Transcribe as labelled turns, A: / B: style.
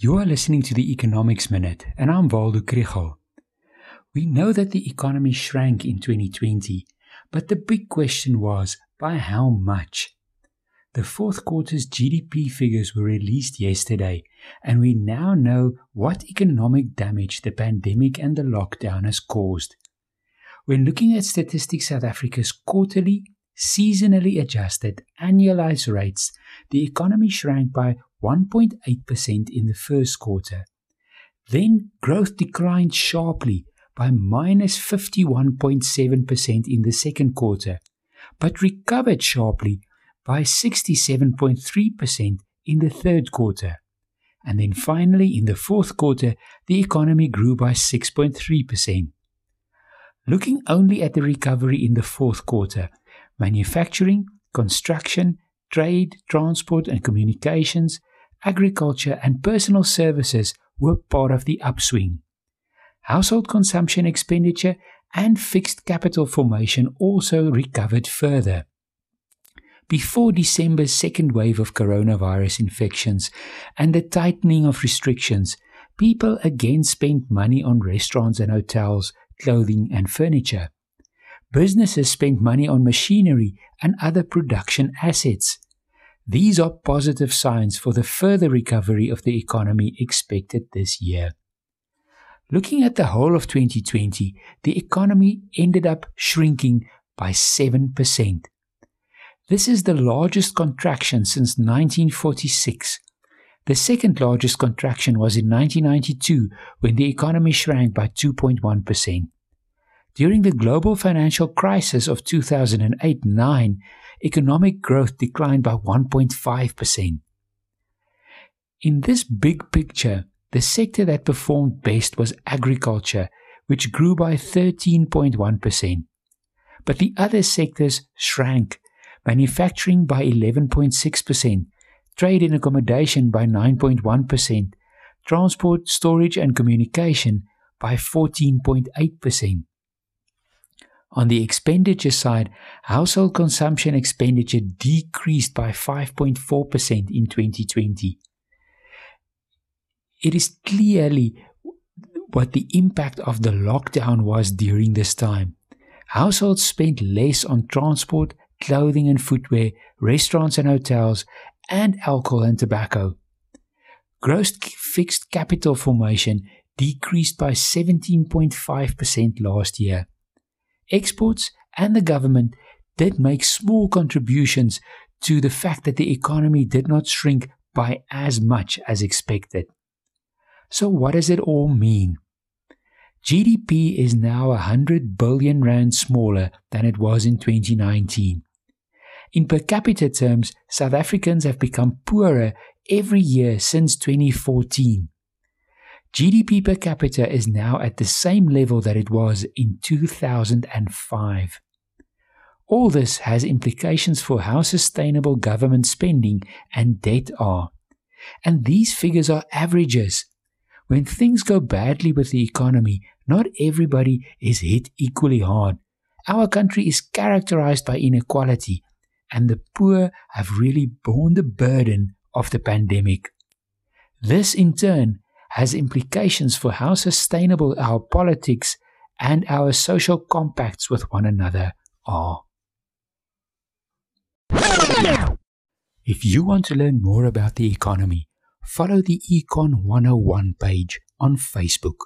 A: You are listening to the Economics Minute, and I'm Waldo Krugell. We know that the economy shrank in 2020, but the big question was by how much? The fourth quarter's GDP figures were released yesterday, and we now know what economic damage the pandemic and the lockdown has caused. When looking at Statistics South Africa's quarterly, seasonally adjusted annualized rates, the economy shrank by 1.8% in the first quarter. Then growth declined sharply by minus 51.7% in the second quarter, but recovered sharply by 67.3% in the third quarter. And then finally, in the fourth quarter, the economy grew by 6.3%. Looking only at the recovery in the fourth quarter, manufacturing, construction, trade, transport and communications, agriculture, and personal services were part of the upswing. Household consumption expenditure and fixed capital formation also recovered further. Before December's second wave of coronavirus infections and the tightening of restrictions, people again spent money on restaurants and hotels, clothing, and furniture. Businesses spent money on machinery and other production assets. These are positive signs for the further recovery of the economy expected this year. Looking at the whole of 2020, the economy ended up shrinking by 7%. This is the largest contraction since 1946. The second largest contraction was in 1992 when the economy shrank by 2.1%. During the global financial crisis of 2008 9, economic growth declined by 1.5%. In this big picture, the sector that performed best was agriculture, which grew by 13.1%. But the other sectors shrank, manufacturing by 11.6%, trade and accommodation by 9.1%, transport, storage, and communication by 14.8%. On the expenditure side, household consumption expenditure decreased by 5.4% in 2020. It is clearly what the impact of the lockdown was during this time. Households spent less on transport, clothing and footwear, restaurants and hotels, and alcohol and tobacco. Gross fixed capital formation decreased by 17.5% last year. Exports and the government did make small contributions to the fact that the economy did not shrink by as much as expected. So, what does it all mean? GDP is now 100 billion rand smaller than it was in 2019. In per capita terms, South Africans have become poorer every year since 2014. GDP per capita is now at the same level that it was in 2005. All this has implications for how sustainable government spending and debt are. And these figures are averages. When things go badly with the economy, not everybody is hit equally hard. Our country is characterized by inequality, and the poor have really borne the burden of the pandemic. This, in turn, has implications for how sustainable our politics and our social compacts with one another are. If you want to learn more about the economy, follow the Econ 101 page on Facebook.